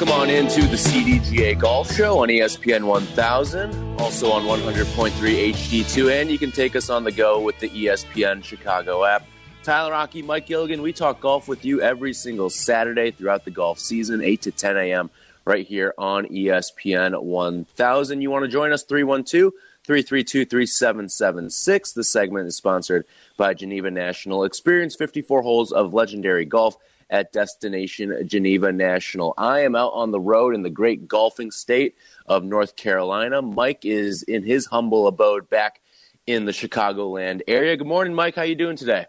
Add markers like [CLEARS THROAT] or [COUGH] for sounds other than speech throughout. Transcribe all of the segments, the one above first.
Welcome on into the CDGA Golf Show on ESPN 1000, also on 100.3 HD2, and you can take us on the go with the ESPN Chicago app. Tyler Rocky, Mike Gilligan, we talk golf with you every single Saturday throughout the golf season, 8 to 10 a.m., right here on ESPN 1000. You want to join us? 312 332 3776. This segment is sponsored by Geneva National. Experience 54 holes of legendary golf at Destination Geneva National. I am out on the road in the great golfing state of North Carolina. Mike is in his humble abode back in the Chicagoland area. Good morning, Mike. How you doing today?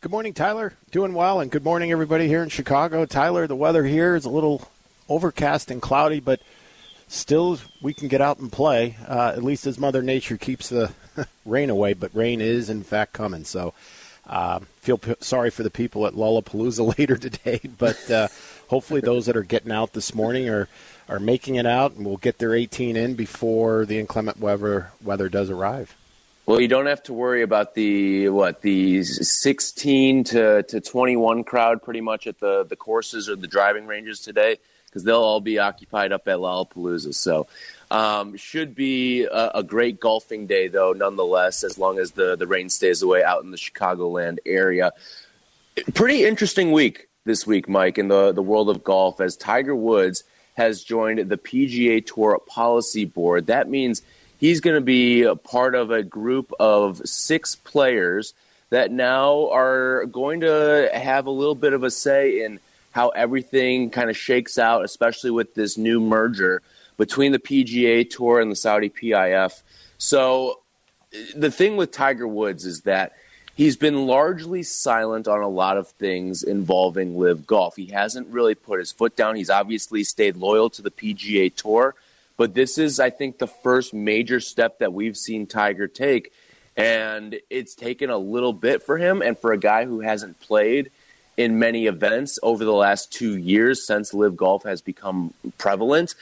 Good morning, Tyler. Doing well, and good morning, everybody here in Chicago. Tyler, the weather here is a little overcast and cloudy, but still we can get out and play, uh, at least as Mother Nature keeps the [LAUGHS] rain away. But rain is, in fact, coming. So uh, feel p- sorry for the people at Lollapalooza [LAUGHS] later today, but uh, hopefully those that are getting out this morning are, are making it out and will get their 18 in before the inclement weather, weather does arrive. Well, you don't have to worry about the what the 16 to, to 21 crowd pretty much at the the courses or the driving ranges today because they'll all be occupied up at Lollapalooza. So, um, should be a, a great golfing day though, nonetheless, as long as the the rain stays away out in the Chicagoland area. Pretty interesting week this week, Mike, in the the world of golf as Tiger Woods has joined the PGA Tour Policy Board. That means he's going to be a part of a group of six players that now are going to have a little bit of a say in how everything kind of shakes out, especially with this new merger between the PGA Tour and the Saudi PIF. So the thing with Tiger Woods is that he's been largely silent on a lot of things involving LIV golf. He hasn't really put his foot down. He's obviously stayed loyal to the PGA Tour, but this is, I think, the first major step that we've seen Tiger take. And it's taken a little bit for him. And for a guy who hasn't played in many events over the last two years since LIV golf has become prevalent.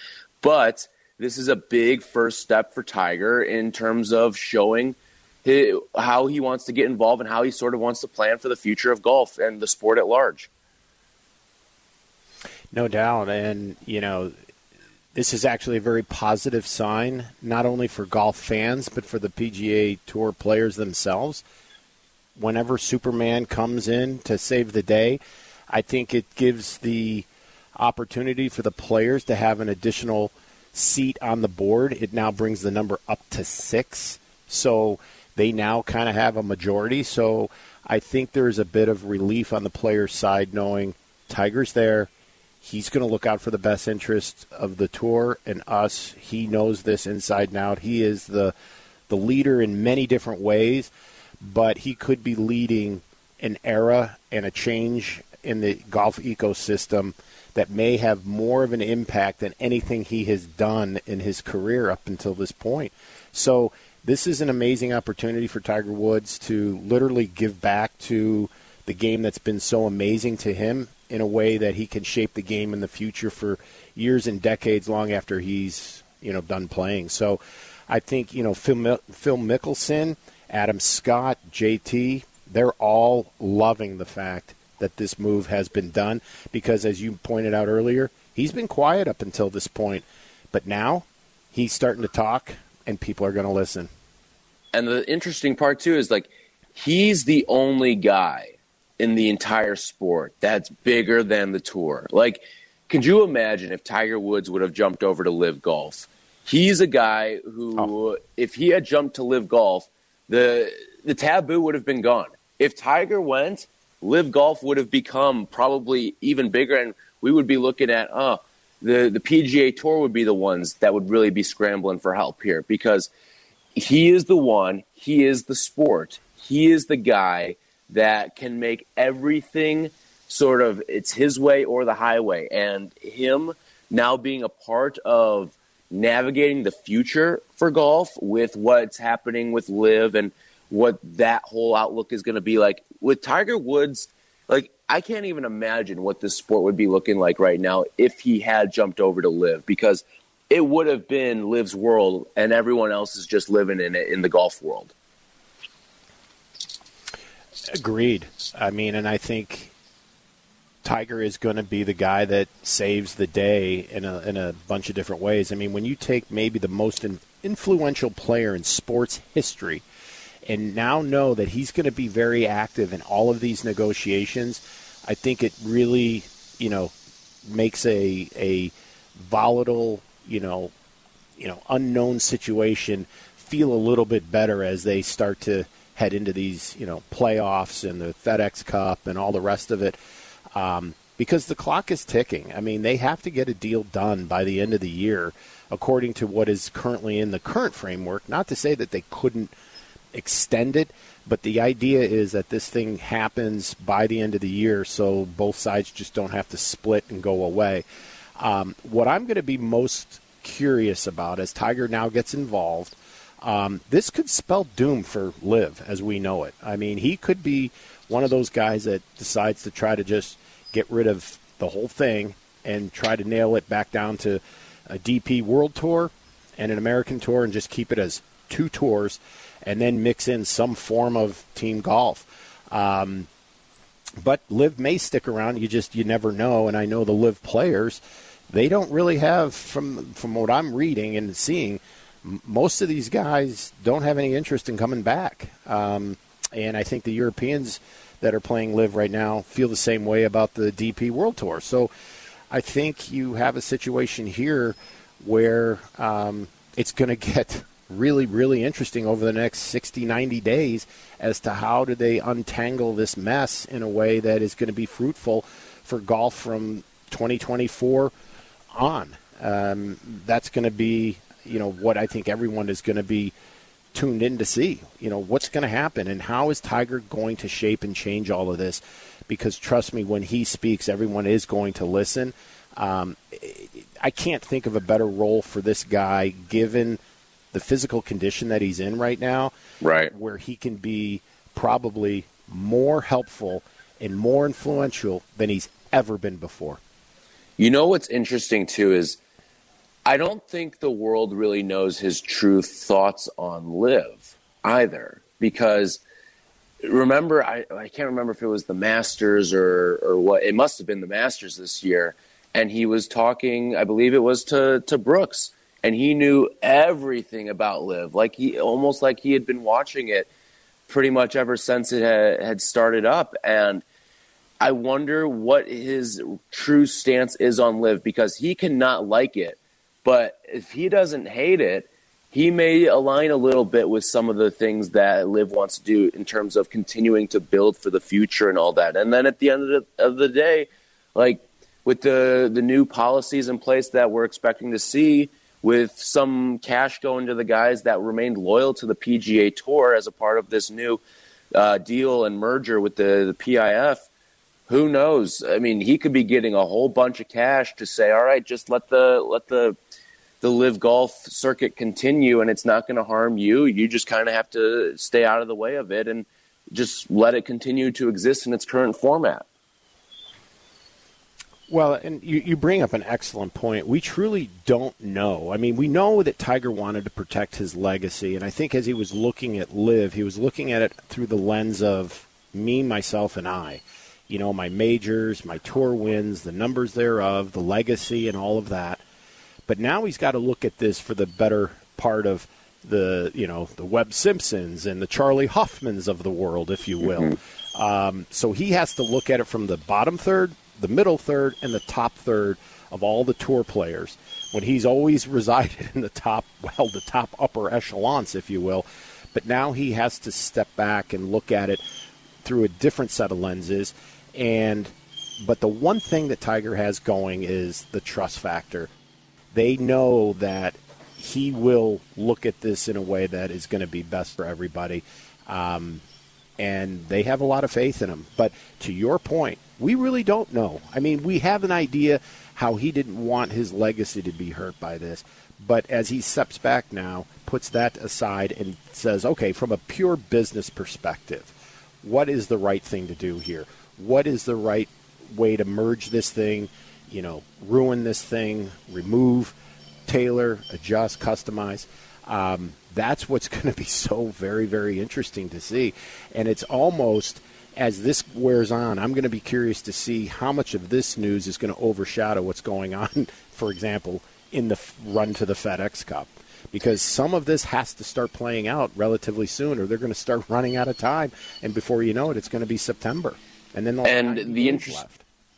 But this is a big first step for Tiger in terms of showing his, how he wants to get involved and how he sort of wants to plan for the future of golf and the sport at large. No doubt. And, you know, this is actually a very positive sign, not only for golf fans, but for the PGA Tour players themselves. Whenever Superman comes in to save the day, I think it gives the opportunity for the players to have an additional seat on the board. It now brings the number up to six. So they now kind of have a majority. So I think there's a bit of relief on the players' side knowing Tiger's there. He's going to look out for the best interest of the tour and us. He knows this inside and out. He is the the leader in many different ways, but he could be leading an era and a change in the golf ecosystem that may have more of an impact than anything he has done in his career up until this point. So this is an amazing opportunity for Tiger Woods to literally give back to the game that's been so amazing to him in a way that he can shape the game in the future for years and decades long after he's you know done playing. So I think you know Phil, Phil Mickelson, Adam Scott, JT, they're all loving the fact that this move has been done because as you pointed out earlier, he's been quiet up until this point, but now he's starting to talk and people are going to listen. And the interesting part too is like he's the only guy in the entire sport that's bigger than the tour. Like, could you imagine if Tiger Woods would have jumped over to LIV golf? He's a guy who, oh. if he had jumped to LIV golf, the the taboo would have been gone. If Tiger went, LIV golf would have become probably even bigger, and we would be looking at, oh, the the PGA Tour would be the ones that would really be scrambling for help here because he is the one, he is the sport, he is the guy that can make everything sort of it's his way or the highway. And him now being a part of navigating the future for golf with what's happening with LIV and what that whole outlook is going to be like with Tiger Woods. Like I can't even imagine what this sport would be looking like right now if he had jumped over to LIV because it would have been LIV's world and everyone else is just living in it in the golf world. Agreed. I mean, and I think Tiger is going to be the guy that saves the day in a, in a bunch of different ways. I mean, when you take maybe the most influential player in sports history and now know that he's going to be very active in all of these negotiations, I think it really, you know, makes a a volatile, you know, you know, unknown situation feel a little bit better as they start to head into these, you know, playoffs and the FedEx Cup and all the rest of it um, because the clock is ticking. I mean, they have to get a deal done by the end of the year, according to what is currently in the current framework. Not to say that they couldn't extend it, but the idea is that this thing happens by the end of the year, so both sides just don't have to split and go away. Um, what I'm going to be most curious about as Tiger now gets involved. Um, this could spell doom for LIV as we know it. I mean, he could be one of those guys that decides to try to just get rid of the whole thing and try to nail it back down to a DP World Tour and an American Tour and just keep it as two tours and then mix in some form of team golf. Um, but LIV may stick around. You just you never know. And I know the LIV players, they don't really have from from what I'm reading and seeing. Most of these guys don't have any interest in coming back. Um, and I think the Europeans that are playing LIV right now feel the same way about the DP World Tour. So I think you have a situation here where um, it's going [LAUGHS] to get really, really interesting over the next 60, 90 days as to how do they untangle this mess in a way that is going to be fruitful for golf from 2024 on. Um, that's going to be, you know, what I think everyone is going to be tuned in to see. You know, what's going to happen and how is Tiger going to shape and change all of this? Because trust me, when he speaks, everyone is going to listen. Um, I can't think of a better role for this guy given the physical condition that he's in right now. Right. Where he can be probably more helpful and more influential than he's ever been before. You know what's interesting too is I don't think the world really knows his true thoughts on LIV either because remember I, I can't remember if it was the Masters or or what it must have been the Masters this year and he was talking I believe it was to to Brooks and he knew everything about LIV like he almost like he had been watching it pretty much ever since it had, had started up. And I wonder what his true stance is on LIV because he cannot like it. But if he doesn't hate it, he may align a little bit with some of the things that LIV wants to do in terms of continuing to build for the future and all that. And then at the end of the, of the day, like with the the new policies in place that we're expecting to see, with some cash going to the guys that remained loyal to the PGA Tour as a part of this new uh, deal and merger with the, the PIF, who knows? I mean, he could be getting a whole bunch of cash to say, "All right, just let the let the the LIV golf circuit continue and it's not going to harm you. You just kind of have to stay out of the way of it and just let it continue to exist in its current format. Well, and you, you bring up an excellent point. We truly don't know. I mean, we know that Tiger wanted to protect his legacy, and I think as he was looking at LIV, he was looking at it through the lens of me, myself, and I. You know, my majors, my tour wins, the numbers thereof, the legacy, and all of that. But now he's got to look at this for the better part of the you know the Webb Simpsons and the Charley Hoffmans of the world, if you will. Mm-hmm. Um, so he has to look at it from the bottom third, the middle third, and the top third of all the tour players. When he's always [LAUGHS] resided in the top, well, the top upper echelons, if you will. But now he has to step back and look at it through a different set of lenses. And but the one thing that Tiger has going is the trust factor they know that he will look at this in a way that is going to be best for everybody. Um, and they have a lot of faith in him. But to your point, we really don't know. I mean, we have an idea how he didn't want his legacy to be hurt by this. But as he steps back now, puts that aside and says, okay, from a pure business perspective, what is the right thing to do here? What is the right way to merge this thing, you know, ruin this thing, remove, tailor, adjust, customize? Um, that's what's [LAUGHS] going to be so very, very interesting to see. And it's almost as this wears on, I'm going to be curious to see how much of this news is going to overshadow what's going [LAUGHS] on, for example, in the run to the FedEx Cup. Because some of this has to start playing out relatively soon, or they're going to start [LAUGHS] running out of time. And before you know it, it's going to be September. And then and the interest,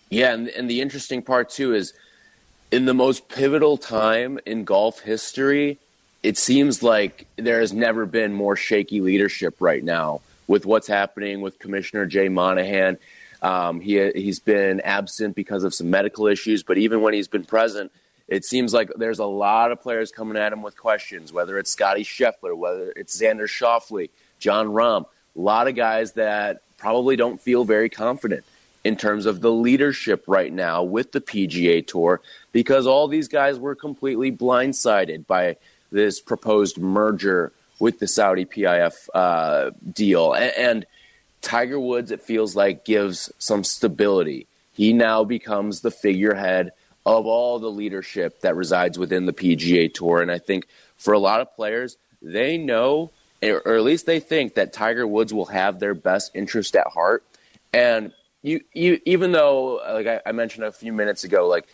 yeah, and, and the interesting part too is in the most pivotal time in golf history, it seems like there has never been more shaky leadership right now with what's happening with Commissioner Jay Monahan. Um, he he's been absent because of some medical issues, but even when he's been present, it seems like there's a lot of players coming at him with questions. Whether it's Scotty Scheffler, whether it's Xander Schauffele, Jon Rahm, a lot of guys that probably don't feel very confident in terms of the leadership right now with the PGA Tour because all these guys were completely blindsided by this proposed merger with the Saudi PIF uh, deal. And, and Tiger Woods, it feels like, gives some stability. He now becomes the figurehead of all the leadership that resides within the PGA Tour. And I think for a lot of players, they know, or at least they think, that Tiger Woods will have their best interest at heart. And you, you even though, like I, I mentioned a few minutes ago, like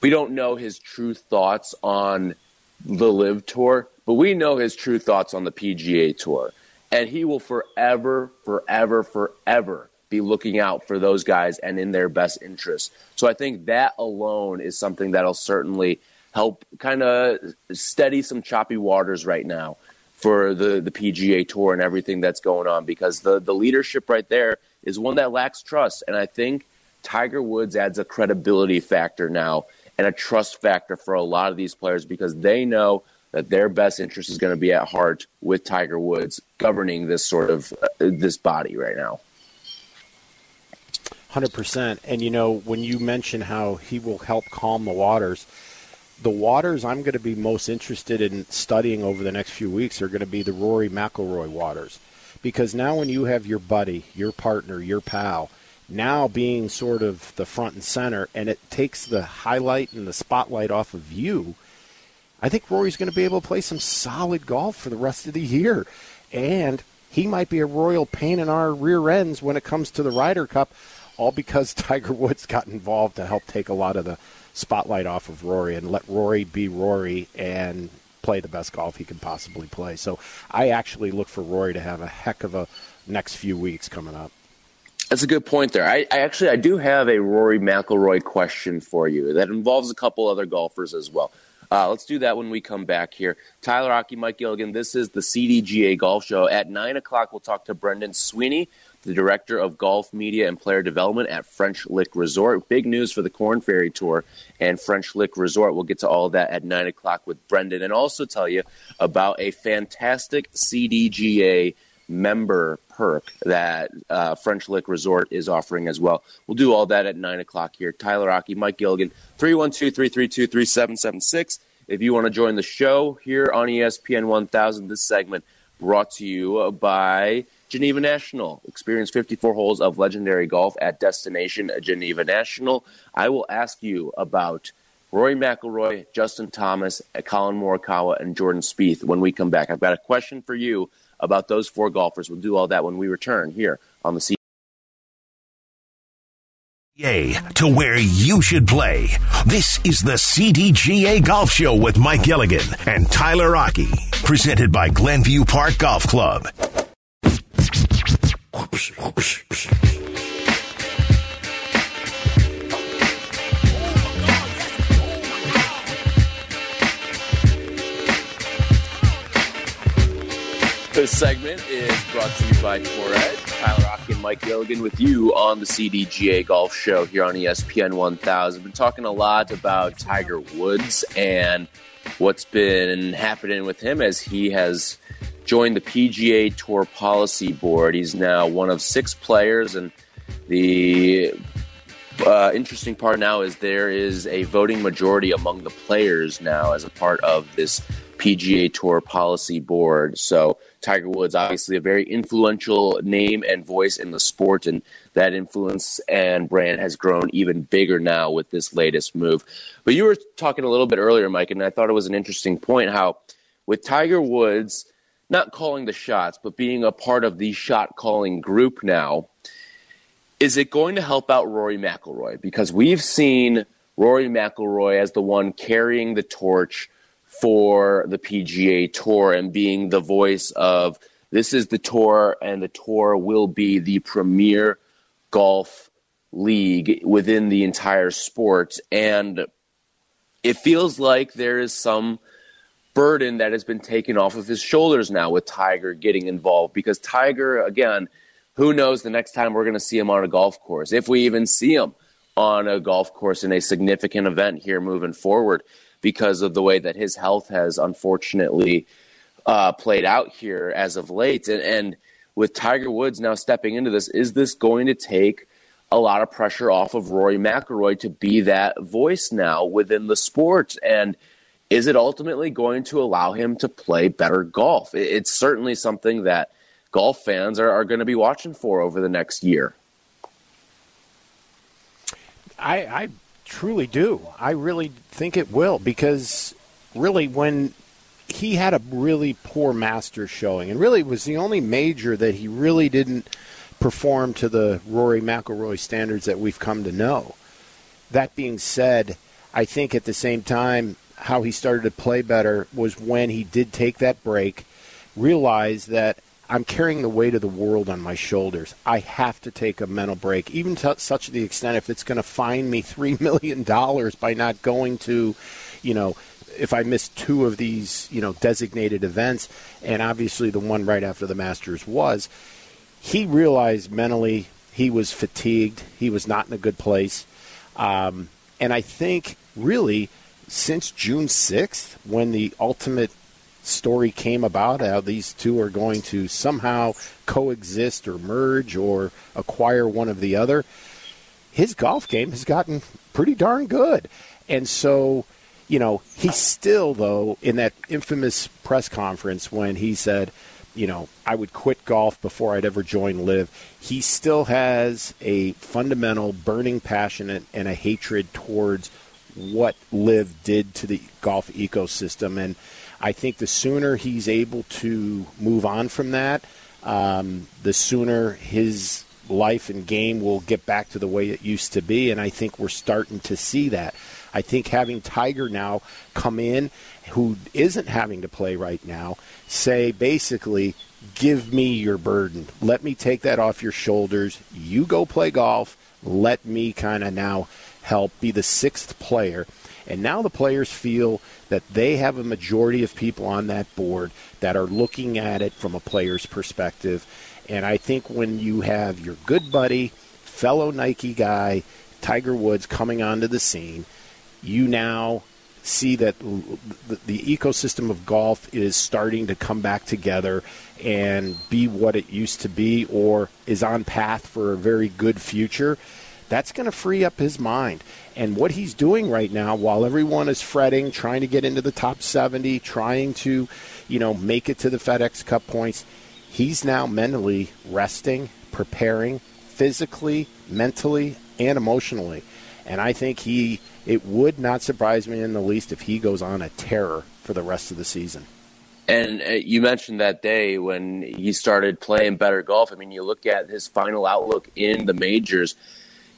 we don't know his true thoughts on the LIV Tour, but we know his true thoughts on the PGA Tour. And he will forever, forever, forever be looking out for those guys and in their best interest. So I think that alone is something that'll certainly help kind of steady some choppy waters right now for the, the PGA Tour and everything that's going on because the, the leadership right there is one that lacks trust. And I think Tiger Woods adds a credibility factor now and a trust factor for a lot of these players because they know that their best interest is going to be at heart with Tiger Woods governing this sort of uh, this body right now. 100%. And you know, when you mention how he will help calm the waters, the waters I'm going to be most interested in studying over the next few weeks are going to be the Rory McIlroy waters. Because now when you have your buddy, your partner, your pal, now being sort of the front and center, and it takes the highlight and the spotlight off of you. I think Rory's going to be able to play some solid golf for the rest of the year. And he might be a royal pain in our rear ends when it comes to the Ryder Cup, all because [LAUGHS] Tiger Woods got involved to help take a lot of the spotlight off of Rory and let Rory be Rory and play the best golf he can possibly play. So I actually look for Rory to have a heck of a next few weeks coming up. That's a good point there. I, I, actually I do have a Rory McIlroy question for you that involves a couple other golfers as well. Uh, let's do that when we come back here. Tyler Aki, Mike Gilligan. This is the CDGA Golf Show. At nine o'clock, we'll talk to Brendan Sweeney, the director of golf media and player development at French Lick Resort. Big news for the Corn Ferry Tour and French Lick Resort. We'll get to all that at nine o'clock with Brendan, and also tell you about a fantastic CDGA member perk that uh, French Lick Resort is offering as well. We'll do all that at 9 o'clock here. Tyler Aki, Mike Gilligan, 312 332 3776. If you want to join the show here on ESPN 1000, this segment brought to you by Geneva National. Experience 54 holes of legendary golf at Destination Geneva National. I will ask you about Rory McIlroy, Justin Thomas, Collin Morikawa, and Jordan Spieth when we come back. I've got a question for you about those four golfers. We'll do all that when we return here on the C. To where you should play. This is the CDGA Golf Show with Mike Gilligan and Tyler Rocky, presented by Glenview Park Golf Club. This segment is brought to you by Tour Edge. Tyler Aki and Mike Gilligan with you on the CDGA Golf Show here on ESPN 1000. Been talking a lot about Tiger Woods and what's been happening with him as he has joined the PGA Tour Policy Board. He's now one of six players, and the uh, interesting part now is there is a voting majority among the players now as a part of this PGA Tour Policy Board. So Tiger Woods, obviously a very influential name and voice in the sport, and that influence and brand has grown even bigger now with this latest move. But you were talking a little bit earlier, Mike, and I thought it was an interesting point how with Tiger Woods not calling the shots, but being a part of the shot calling group now, is it going to help out Rory McIlroy? Because we've seen Rory McIlroy as the one carrying the torch for the PGA Tour and being the voice of this is the tour, and the tour will be the premier golf league within the entire sport. And it feels like there is some burden that has been taken off of his shoulders now with Tiger getting involved because Tiger, again, who knows the next time we're going to see him on a golf course, if we even see him on a golf course in a significant event here moving forward because of the way that his health has unfortunately uh, played out here as of late. And, and with Tiger Woods now stepping into this, is this going to take a lot of pressure off of Rory McIlroy to be that voice now within the sport? And is it ultimately going to allow him to play better golf? It's certainly something that golf fans are, are going to be watching for over the next year. I, I truly do. I really think it will because really when he had a really poor master showing and really was the only major that he really didn't perform to the Rory McIlroy standards that we've come to know. That being said, I think at the same time how he started to play better was when he did take that break, realize that I'm carrying the weight of the world on my shoulders. I have to take a mental break, even to such the extent if it's going to fine me [LAUGHS] $3 million by not going to, you know, if I miss two of these, you know, designated events, and obviously the one right after the Masters was, he realized mentally he was fatigued. He was not in a good place. Um, and I think really since June 6th, when the ultimate story came about, how these two are going to somehow coexist or merge or acquire one of the other, his golf game has gotten pretty darn good. And so, you know, he's still, though, in that infamous press conference when he said, you know, I would quit golf before I'd ever join LIV. He still has a fundamental burning passion and a hatred towards what LIV did to the golf ecosystem. And I think the sooner he's able to move on from that, um, the sooner his life and game will get back to the way it used to be. And I think we're starting to see that. I think having Tiger now come in, who isn't having to play right now, say basically, give me your burden. Let me take that off your shoulders. You go play golf. Let me kind of now help be the sixth player. And now the players feel that they have a majority of people on that board that are looking at it from a player's perspective. And I think when you have your good buddy, fellow Nike guy, Tiger Woods coming onto the scene, you now see that the ecosystem of golf is starting to come back together and be what it used to be or is on path for a very good future that's going to free up his mind. And what he's doing right now, while everyone is fretting, trying to get into the top 70, trying to, you know, make it to the FedEx Cup points, he's now mentally resting, preparing, physically, mentally, and emotionally. And I think he, it would not surprise me in the least if he goes on a terror for the rest of the season. And uh, you mentioned that day when he started playing better golf. I mean, you look at his final outlook in the majors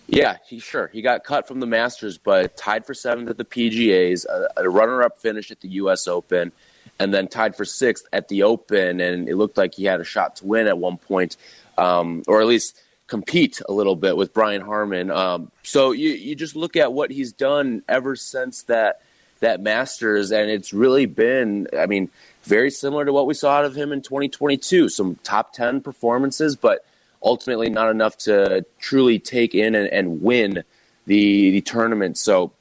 yeah, he sure he got cut from the Masters, but tied for seventh at the PGA's, a, a runner-up finish at the U.S. Open, and then tied for sixth at the Open, and it looked like he had a shot to win at one point, um, or at least compete a little bit with Brian Harman. Um, so you you just look at what he's done ever since that that Masters, and it's really been, I mean, very similar to what we saw out of him in 2022. Some top ten performances, but ultimately not enough to truly take in and, and win the the tournament. So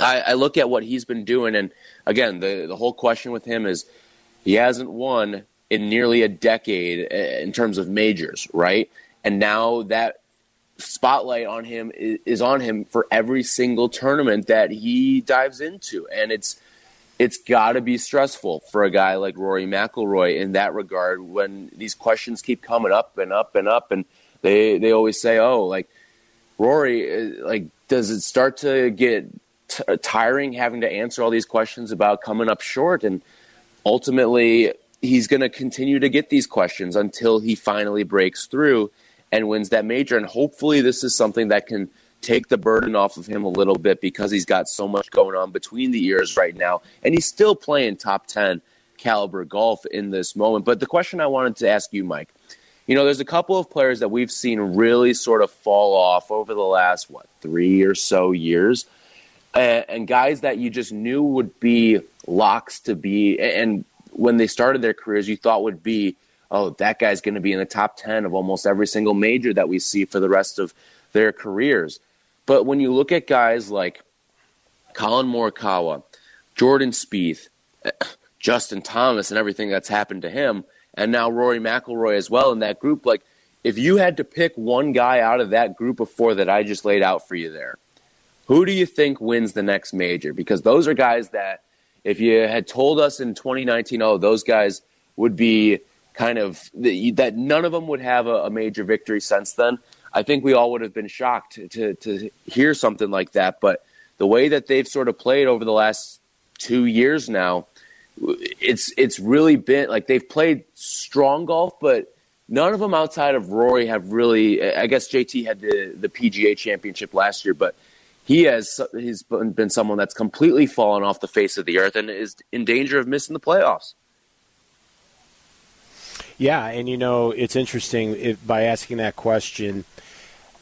I, I, look at what he's been doing, and again, the the whole question with him is he hasn't won in nearly a decade uh, in terms of majors, right? And now that spotlight on him is on him for every single tournament that he dives into, and it's it's got to be stressful for a guy like Rory McIlroy in that regard when these questions keep coming up and up and up, and they they always say, "Oh, like Rory, uh, like does it start to get t- tiring having to answer all these questions about coming up short?" And ultimately, he's going to continue to get these questions until he finally breaks through and wins that major. And hopefully, this is something that can take the burden off of him a little bit because he's got so much going on between the ears right now. And he's still playing top 10 caliber golf in this moment. But the question I wanted to ask you, Mike, you know, there's a couple of players that we've seen really sort of fall off over the last, what, three or so years. And, and guys that you just knew would be locks to be, and when they started their careers, you thought would be, oh, that guy's going to be in the top 10 of almost every single major that we see for the rest of their careers. But when you look at guys like Collin Morikawa, Jordan Spieth, [CLEARS THROAT] Justin Thomas, and everything that's happened to him, and now Rory McIlroy as well in that group, like if you had to pick one guy out of that group of four that I just laid out for you there, who do you think wins the next major? Because those are guys that if you had told us in 2019, oh, those guys would be kind of that none of them would have a, a major victory since then, I think we all would have been shocked to, to, hear something like that. But the way that they've sort of played over the last two years now, it's it's really been like they've played strong golf, but none of them outside of Rory have really. I guess JT had the the PGA Championship last year, but he has he's been someone that's completely fallen off the face of the earth and is in danger of missing the playoffs. Yeah, and you know it's interesting if, by asking that question.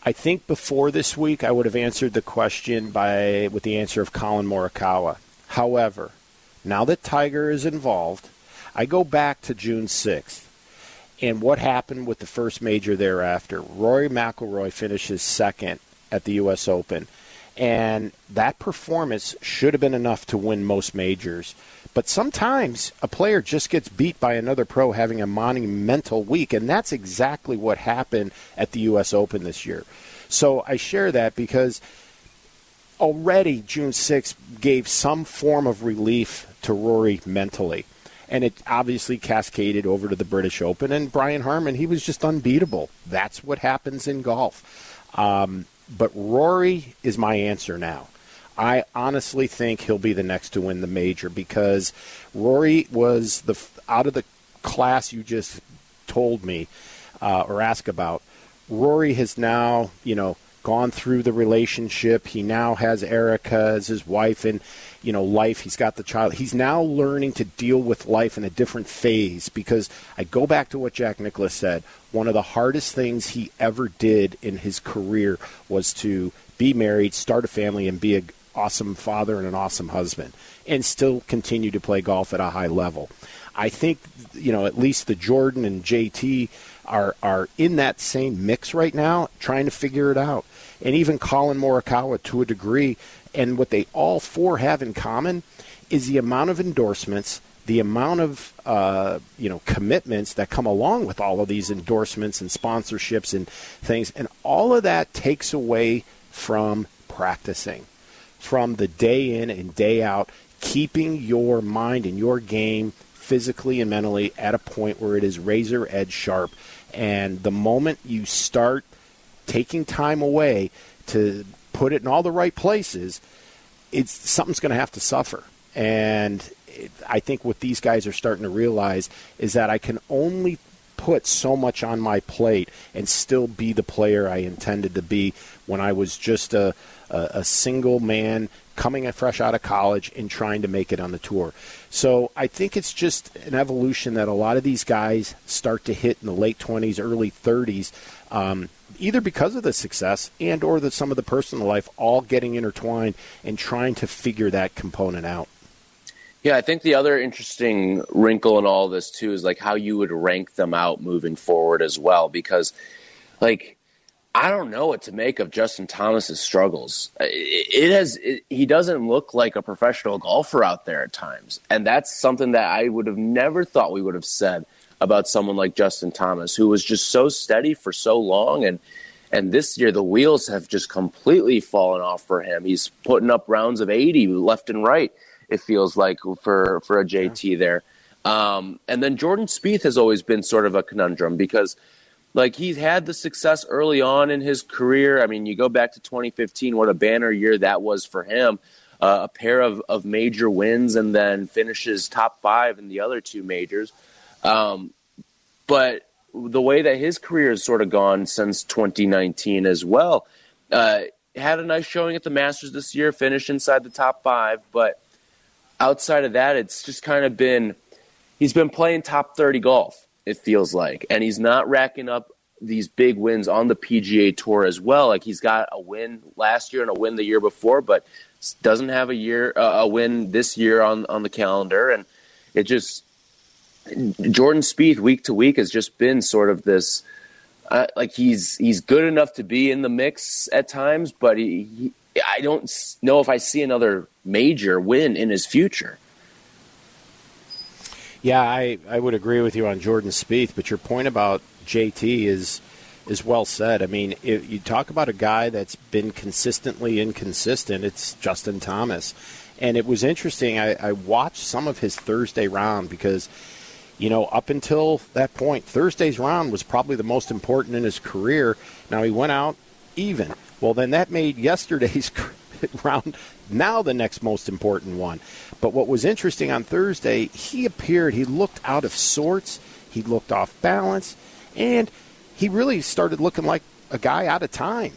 I think before this week I would have answered the question by with the answer of Collin Morikawa. However, now that Tiger is involved, I go back to June 6th and what happened with the first major thereafter. Rory McIlroy finishes second at the U.S. Open and that performance should have been enough to win most majors. But sometimes a player just gets beat by another pro having a monumental week, and that's exactly what happened at the U.S. Open this year. So I share that because already June 6th gave some form of relief to Rory mentally. And it obviously cascaded over to the British Open. And Brian Harman, he was just unbeatable. That's what happens in golf. Um, but Rory is my answer now. I honestly think he'll be the next to win the major because Rory was the out of the class you just told me uh, or asked about. Rory has now, you know, gone through the relationship. He now has Erica as his wife, and you know, life. He's got the child. He's now learning to deal with life in a different phase because I go back to what Jack Nicklaus said. One of the hardest things he ever did in his career was to be married, start a family, and be an awesome father and an awesome husband, and still continue to play golf at a high level. I think, you know, at least the Jordan and JT are are in that same mix right now, trying to figure it out. And even Collin Morikawa, to a degree, and what they all four have in common is the amount of endorsements, the amount of uh, you know commitments that come along with all of these endorsements and sponsorships and things, and all of that takes away from practicing, from the day in and day out, keeping your mind and your game physically and mentally at a point where it is razor edge sharp. And the moment you start taking time away to put it in all the right places, it's something's going to have to suffer. And I think what these guys are starting to realize is that I can only put so much on my plate and still be the player I intended to be when I was just a, a, a single man coming fresh out of college and trying to make it on the tour. So I think it's just an evolution that a lot of these guys start to hit in the late 20s, early 30s. Um, either because of the success and or the, some of the personal life all getting intertwined and trying to figure that component out. Yeah, I think the other interesting wrinkle in all this too is like how you would rank them out moving forward as well because like I don't know what to make of Justin Thomas's struggles. It, has it, he doesn't look like a professional golfer out there at times, and that's something that I would have never thought we would have said about someone like Justin Thomas, who was just so steady for so long. And, and this year, the wheels have just completely fallen off for him. He's putting up rounds of 80 left and right, it feels like, for, for a JT there. Um, and then Jordan Spieth has always been sort of a conundrum because – like he's had the success early on in his career. I mean, you go back to 2015, what a banner year that was for him. Uh, a pair of, of major wins and then finishes top five in the other two majors. Um, but the way that his career has sort of gone since 2019 as well, uh, had a nice showing at the Masters this year, finished inside the top five. But outside of that, it's just kind of been he's been playing top 30 golf it feels like. And he's not racking up these big wins on the PGA Tour as well. Like he's got a win last year and a win the year before, but doesn't have a year uh, a win this year on on the calendar. And it just Jordan Spieth week to week has just been sort of this. Uh, like he's he's good enough to be in the mix at times, but he, he I don't know if I see another major win in his future. Yeah, I, I would agree with you on Jordan Spieth, but your point about JT is is well said. I mean, if you talk about a guy that's been consistently inconsistent, it's Justin Thomas. And it was interesting. I, I watched some of his Thursday round because, you know, up until that point, Thursday's round was probably the most important in his career. Now he went out even. Well, then that made yesterday's [LAUGHS] round now the next most important one. But what was interesting on Thursday, he appeared, he looked out of sorts, he looked off balance, and he really started looking like a guy out of time.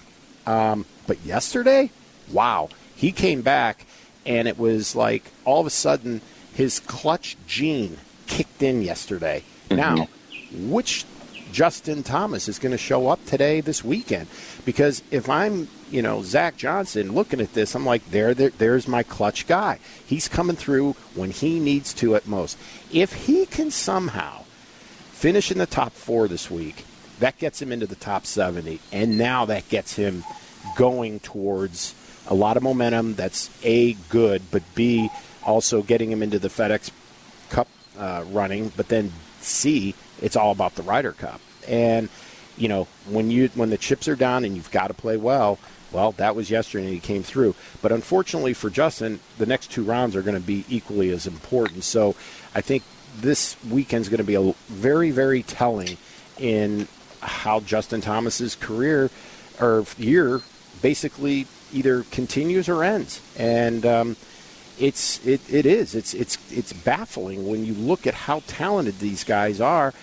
Um, but yesterday, wow, he came back, and it was like all of a sudden his clutch gene kicked in yesterday. Mm-hmm. Now, which Justin Thomas is going to show up today, this weekend? Because if I'm you know, Zach Johnson looking at this, I'm like, there, there, there's my clutch guy. He's coming through when he needs to at most. If he can somehow finish in the top four this week, that gets him into the top 70, and now that gets him going towards a lot of momentum. That's a good, but b also getting him into the FedEx Cup uh, running. But then c it's all about the Ryder Cup, and you know when you when the chips are down and you've got to play well well, that was yesterday and he came through. But unfortunately for Justin, the next two rounds are going to be equally as important. So I think this weekend is going to be a very, very telling in how Justin Thomas's career or year basically either continues or ends. And um, it's it, it is it's it's it's baffling when you look at how talented these guys are,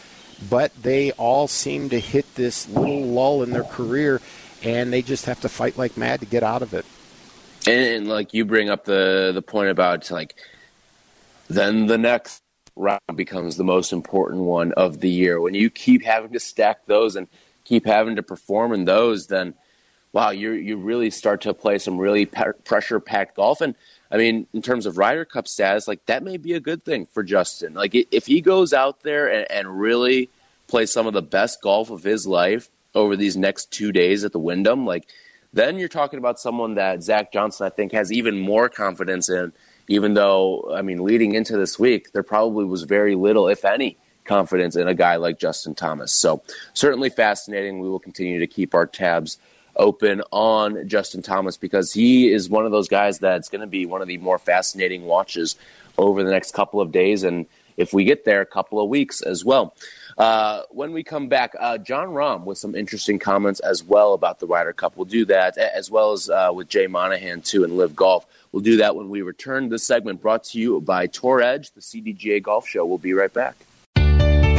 but they all seem to hit this little lull in their career and they just have to fight like mad to get out of it. And, and like you bring up the the point about like then the next round becomes the most important one of the year. When you keep having to stack those and keep having to perform in those, then wow, you you really start to play some really pressure packed golf. And I mean, in terms of Ryder Cup status, like that may be a good thing for Justin. Like if he goes out there and, and really plays some of the best golf of his life, over these next two days at the Wyndham, like then you're talking about someone that Zach Johnson, I think, has even more confidence in. Even though, I mean, leading into this week, there probably was very little, if any, confidence in a guy like Justin Thomas. So certainly fascinating. We will continue to keep our tabs open on Justin Thomas because he is one of those guys that's going to be one of the more fascinating watches over the next couple of days and if we get there, a couple of weeks as well. Uh, when we come back, uh, Jon Rahm with some interesting comments as well about the Ryder Cup. We'll do that as well as uh, with Jay Monahan too and LIV Golf. We'll do that when we return. This segment brought to you by Tour Edge, the CDGA Golf Show. We'll be right back.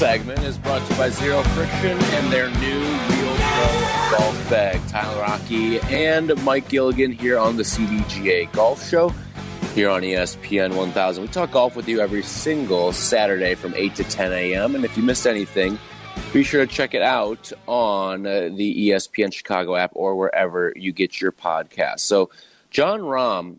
Segment is brought to you by Zero Friction and their new Real Pro Golf Bag. Tyler Rocky and Mike Gilligan here on the CDGA Golf Show. here on ESPN 1000. We talk golf with you every single Saturday from 8 to 10 a.m. And if you missed anything, be sure to check it out on uh, the ESPN Chicago app or wherever you get your podcast. So, Jon Rahm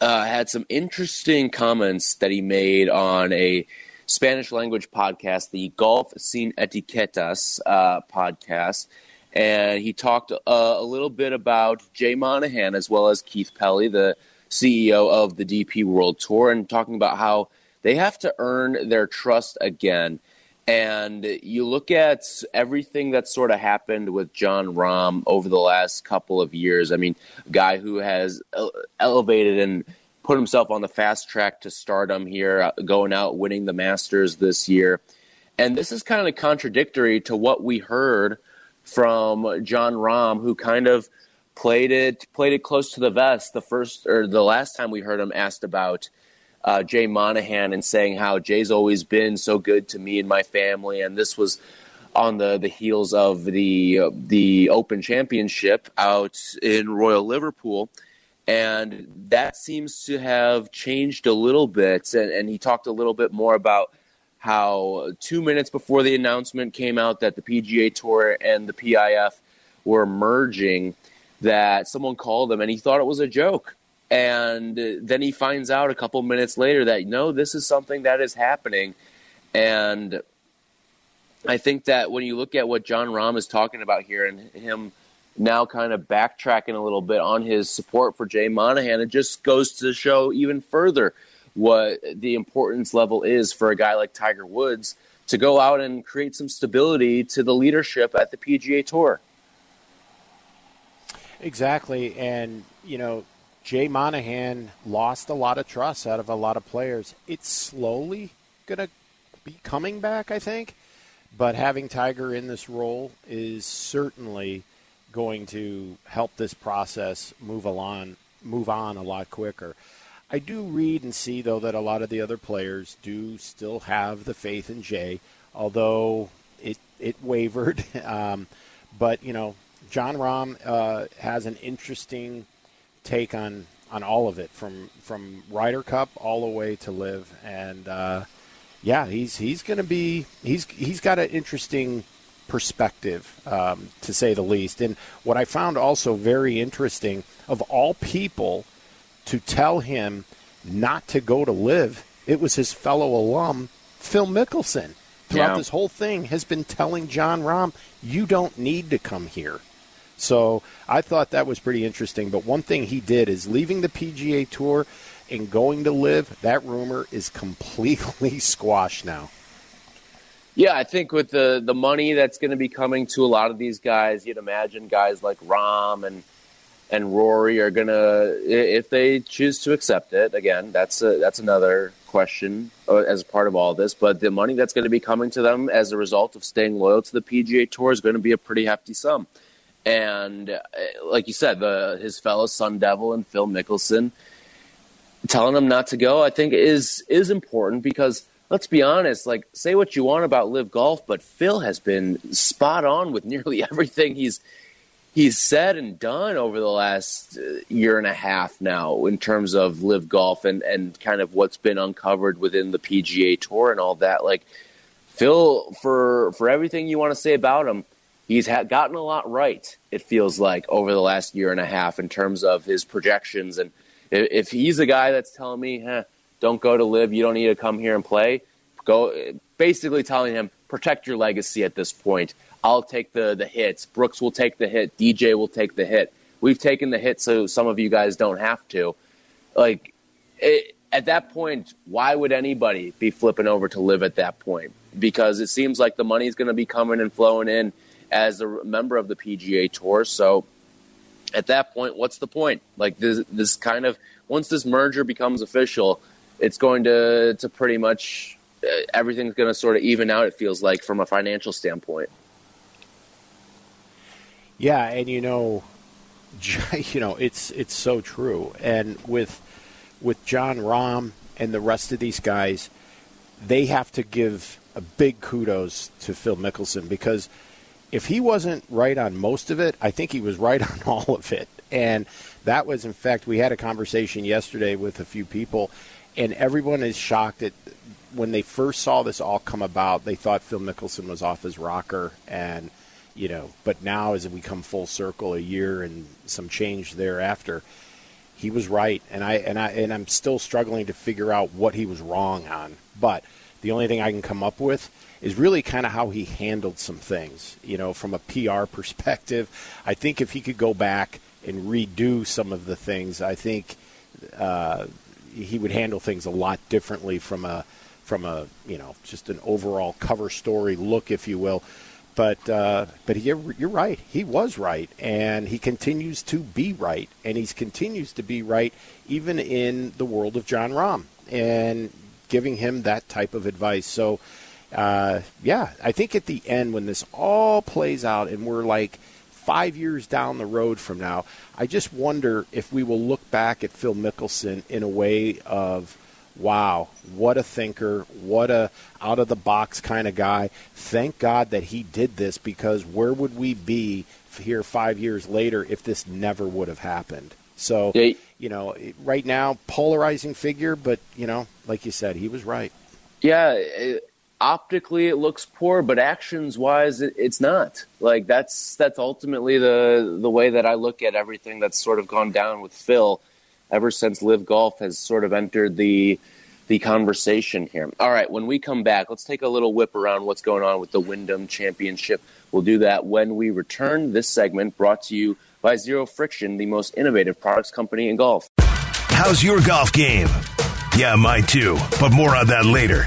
uh, had some interesting comments that he made on a Spanish language podcast, the Golf Sin Etiquetas uh, podcast. And he talked uh, a little bit about Jay Monahan as well as Keith Pelley, the CEO of the DP World Tour, and talking about how they have to earn their trust again. And you look at everything that sort of happened with Jon Rahm over the last couple of years. I mean, a guy who has elevated and put himself on the fast track to stardom here, uh, going out winning the Masters this year. And this is kind of contradictory to what we heard from Jon Rahm, who kind of played it played it close to the vest the first or the last time we heard him asked about uh, Jay Monahan and saying how Jay's always been so good to me and my family, and this was on the, the heels of the uh, the Open Championship out in Royal Liverpool, and that seems to have changed a little bit. And, and he talked a little bit more about how two minutes before the announcement came out that the PGA Tour and the PIF were merging, that someone called him and he thought it was a joke and then he finds out a couple minutes later that no, this is something that is happening. And I think that when you look at what Jon Rahm is talking about here and him now kind of backtracking a little bit on his support for Jay Monahan, it just goes to show even further what the importance level is for a guy like Tiger Woods to go out and create some stability to the leadership at the PGA Tour. Exactly. And, you know, Jay Monahan lost a lot of trust out of a lot of players. It's slowly going to be coming back, I think. But having Tiger in this role is certainly going to help this process move along, move on a lot quicker. I do read and see though that a lot of the other players do still have the faith in Jay, although it it wavered. [LAUGHS] Um, but you know, Jon Rahm uh, has an interesting take on on all of it from from Ryder Cup all the way to LIV, and uh, yeah, he's he's going to be he's he's got an interesting perspective um, to say the least. And what I found also very interesting of all people to tell him not to go to LIV, it was his fellow alum Phil Mickelson. Throughout yeah. this whole thing, has been telling Jon Rahm, "You don't need to come here." So I thought that was pretty interesting. But one thing he did is leaving the PGA Tour and going to LIV, That rumor is completely [LAUGHS] squashed now. Yeah, I think with the the money that's going to be coming to a lot of these guys, you'd imagine guys like Rahm and and Rory are going to, if they choose to accept it. Again, that's a, that's another question uh, as part of all this. But the money that's going to be coming to them as a result of staying loyal to the PGA Tour is going to be a pretty hefty sum. And uh, like you said, the his fellow Sun Devil and Phil Mickelson telling him not to go, I think is is important because let's be honest, like say what you want about LIV Golf, but Phil has been spot on with [LAUGHS] nearly everything he's he's said and done over the last uh, year and a half now in terms of LIV Golf and and kind of what's been uncovered within the PGA Tour and all that. Like Phil, for for everything you want to say about him, he's ha- gotten a lot right. It feels like over the last year and a half in terms of his projections, and if, he's a guy that's telling me, eh, "Don't go to LIV. You don't need to come here and play," go basically telling him, "Protect your legacy at this point." I'll take the the hits. Brooks will take the hit. DJ will take the hit. We've taken the hit, so some of you guys don't have to. Like it, at that point, why would anybody be flipping over to LIV at that point? Because it seems like the money's going to be coming and flowing in as a member of the PGA Tour. So at that point, what's the point? Like this, this kind of once this merger becomes official, it's going to to pretty much uh, everything's going to sort of even out. It feels like from a financial standpoint. Yeah, and you know, [LAUGHS] you know, it's it's so true. And with with Jon Rahm and the rest of these guys, they have to give a big kudos to Phil Mickelson because if he wasn't right on most of it, I think he was right [LAUGHS] on all of it. And That was, in fact, we had a conversation yesterday with a few people, and everyone is shocked at when they first saw this all come about. They thought Phil Mickelson was off his rocker, and you know, but now as we come full circle, a year and some change thereafter, he was right, and I and I and I'm still struggling to figure out what he was wrong on. But the only thing I can come up with is really kind of how he handled some things. You know, from a PR [LAUGHS] perspective, I think if he could go back and redo some of the things, I think uh, he would handle things a lot differently from a from a you know just an overall cover story look, if you will. But uh, but you're, you're right. He was right, and he continues to be right, and he continues to be right even in the world of Jon Rahm and giving him that type of advice. So uh, yeah, I think at the end when this all plays out and we're like five years down the road from now, I just wonder if we will look back at Phil Mickelson in a way of, wow, what a thinker, what a out of the box kind of guy. Thank God that he did this because where would we be here five years later if this never would have happened? So, you know, right now, polarizing figure, but, you know, like you said, he was right. Yeah. It- optically it looks poor, but actions wise, it, it's not. Like that's that's ultimately the the way that I look at everything that's sort of gone down with Phil ever since LIV Golf has sort of entered the the conversation here. All right, when we come back, let's take a little whip around what's going on with the Wyndham Championship. We'll do that when we return. This segment brought to you by Zero Friction, the most innovative products company in golf. How's your golf game? Yeah, mine too, but more on that later.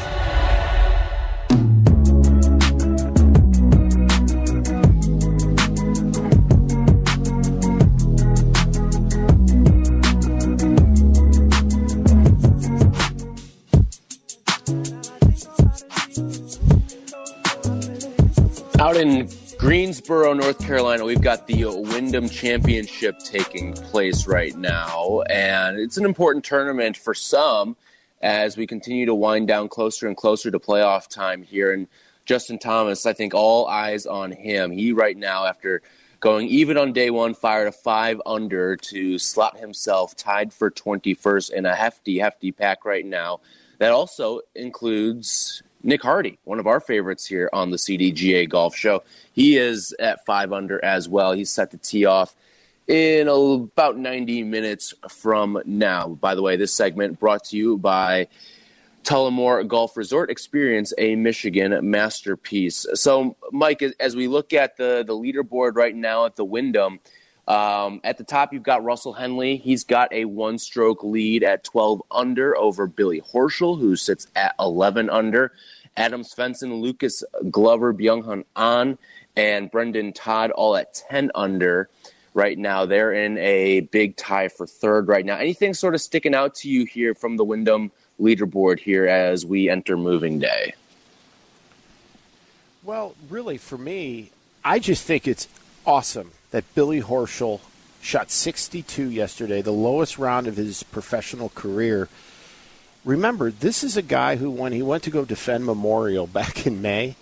Out in Greensboro, North Carolina, we've got the Wyndham Championship taking place right now. And it's an important tournament for some as we continue to wind down closer and closer to playoff time here. And Justin Thomas, I think all eyes on him. He, right now, after going even on day one, fired a five under to slot himself tied for 21st in a hefty, hefty pack right now. That also includes Nick Hardy, one of our favorites here on the CDGA Golf Show. He is at five under as well. He's set to tee off in about 90 minutes from now. By the way, this segment brought to you by Tullymore Golf Resort. Experience a Michigan masterpiece. So, Mike, as we look at the, the leaderboard right now at the Wyndham, um, at the top, you've got Russell Henley. He's got a one stroke lead at 12 under over Billy Horschel, who sits at 11 under. Adam Svensson, Lucas Glover, Byung An, and Brendon Todd all at 10 under right now. They're in a big tie for third right now. Anything sort of sticking out to you here from the Wyndham leaderboard here as we enter moving day? Well, really, for me, I just think it's awesome that Billy Horschel shot 62 yesterday, the lowest round of his professional career. Remember, this is a guy who, when he went to go defend Memorial back in May,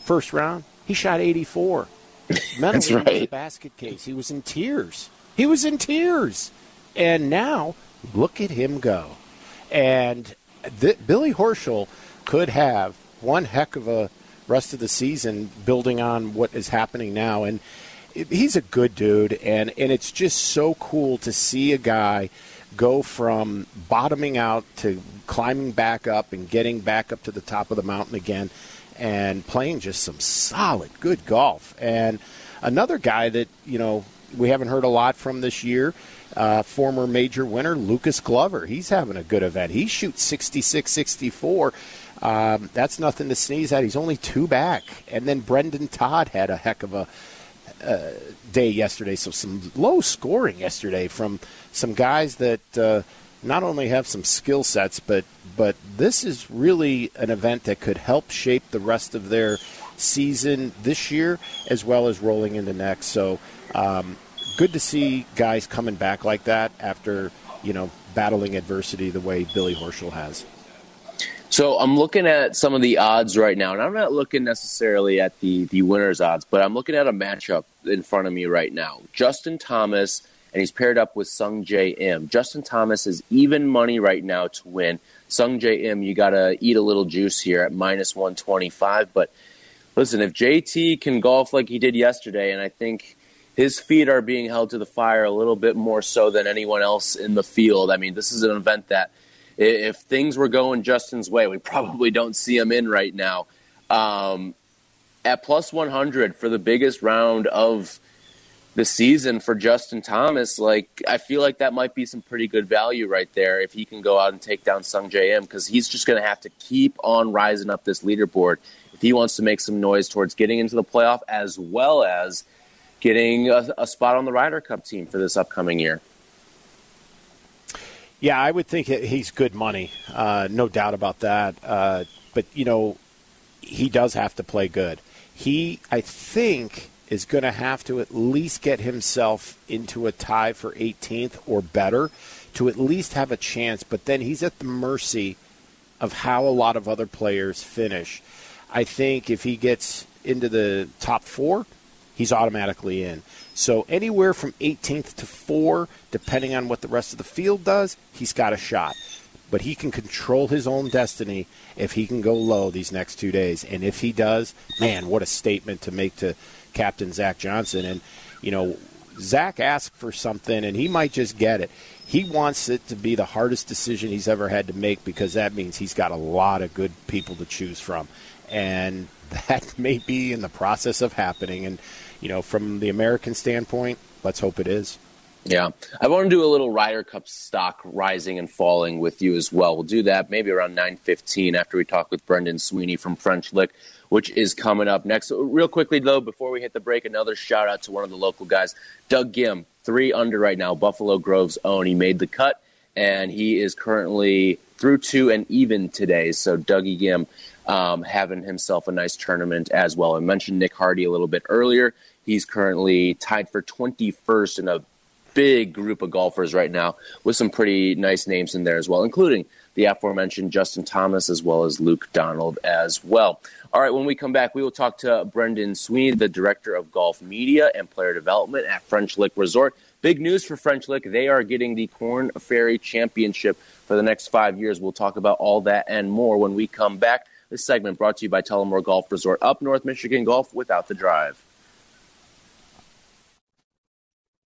first round, he shot 84. [LAUGHS] That's right. basket case. He was in tears. He was in tears. And now, look at him go. And th- Billy Horschel could have one heck of a rest of the season building on what is happening now. And he's a good dude, and and it's just so cool to see a guy go from bottoming out to climbing back up and getting back up to the top of the mountain again and playing just some solid good golf. And another guy that you know we haven't heard a lot from this year uh, former major winner lucas glover. He's having a good event. He shoots 66 64 um, that's nothing to sneeze at. He's only two back. And then Brendon todd had a heck of a uh, day yesterday. So some low scoring yesterday from some guys that uh, not only have some skill sets, but but this is really an event that could help shape the rest of their season this year as well as rolling into next. So. Um, good to see guys coming back like that after you know battling adversity the way Billy Horschel has. So I'm looking at some of the odds right now, and I'm not looking necessarily at the the winners odds, but I'm looking at a matchup in front of me right now. Justin Thomas, and he's paired up with Sungjae Im. Justin Thomas is even money right now to win. Sungjae Im, you got to eat a little juice here at minus 125. But listen, if JT can golf like he did yesterday, and I think his feet are being held to the fire a little bit more so than anyone else in the field. I mean, this is an event that if things were going Justin's way, we probably don't see him in right now. Um, at plus 100 for the biggest round of the season for Justin Thomas, like I feel like that might be some pretty good value right there if he can go out and take down Sungjae Im because he's just going to have to keep on rising up this leaderboard if he wants to make some noise towards getting into the playoff as well as getting a, a spot on the Ryder Cup team for this upcoming year. Yeah, I would think he's good money, uh, no doubt about that. Uh, but you know, he does have to play good. He, I think is going to have to at least get himself into a tie for 18th or better to at least have a chance. But then he's at the mercy of how a lot of other players finish. I think if he gets into the top four, he's automatically in. So anywhere from 18th to 4, depending on what the rest of the field does, he's got a shot. But he can control his own destiny if he can go low these next two days. And if he does, man, what a statement to make to captain Zach Johnson. And, you know, Zach asked for something, and he might just get it. He wants it to be the hardest decision he's ever had to make because that means he's got a lot of good people to choose from. And [LAUGHS] that may be in the process of happening. And, you know, from the American standpoint, let's hope it is. Yeah. I want to do a little Ryder Cup stock rising and falling with you as well. We'll do that maybe around 9.15 after we talk with Brendan Sweeney from French Lick which is coming up next. Real quickly, though, before we hit the break, another shout out to one of the local guys, Doug Ghim, three under right now, Buffalo Grove's own. He made the cut, and he is currently through two and even today. So, Dougie Ghim um, having himself a nice tournament as well. I mentioned Nick Hardy a little bit earlier. He's currently tied for 21st in a big group of golfers right now with some pretty nice names in there as well, including the aforementioned Justin Thomas as well as Luke Donald as well. All right, when we come back, we will talk to Brendan Sweeney, the director of golf media and player development at French Lick Resort. Big news for French Lick. They are getting the Corn Ferry Championship for the next five years. We'll talk about all that and more when we come back. This segment brought to you by Tullymore Golf Resort, up North Michigan Golf without the drive.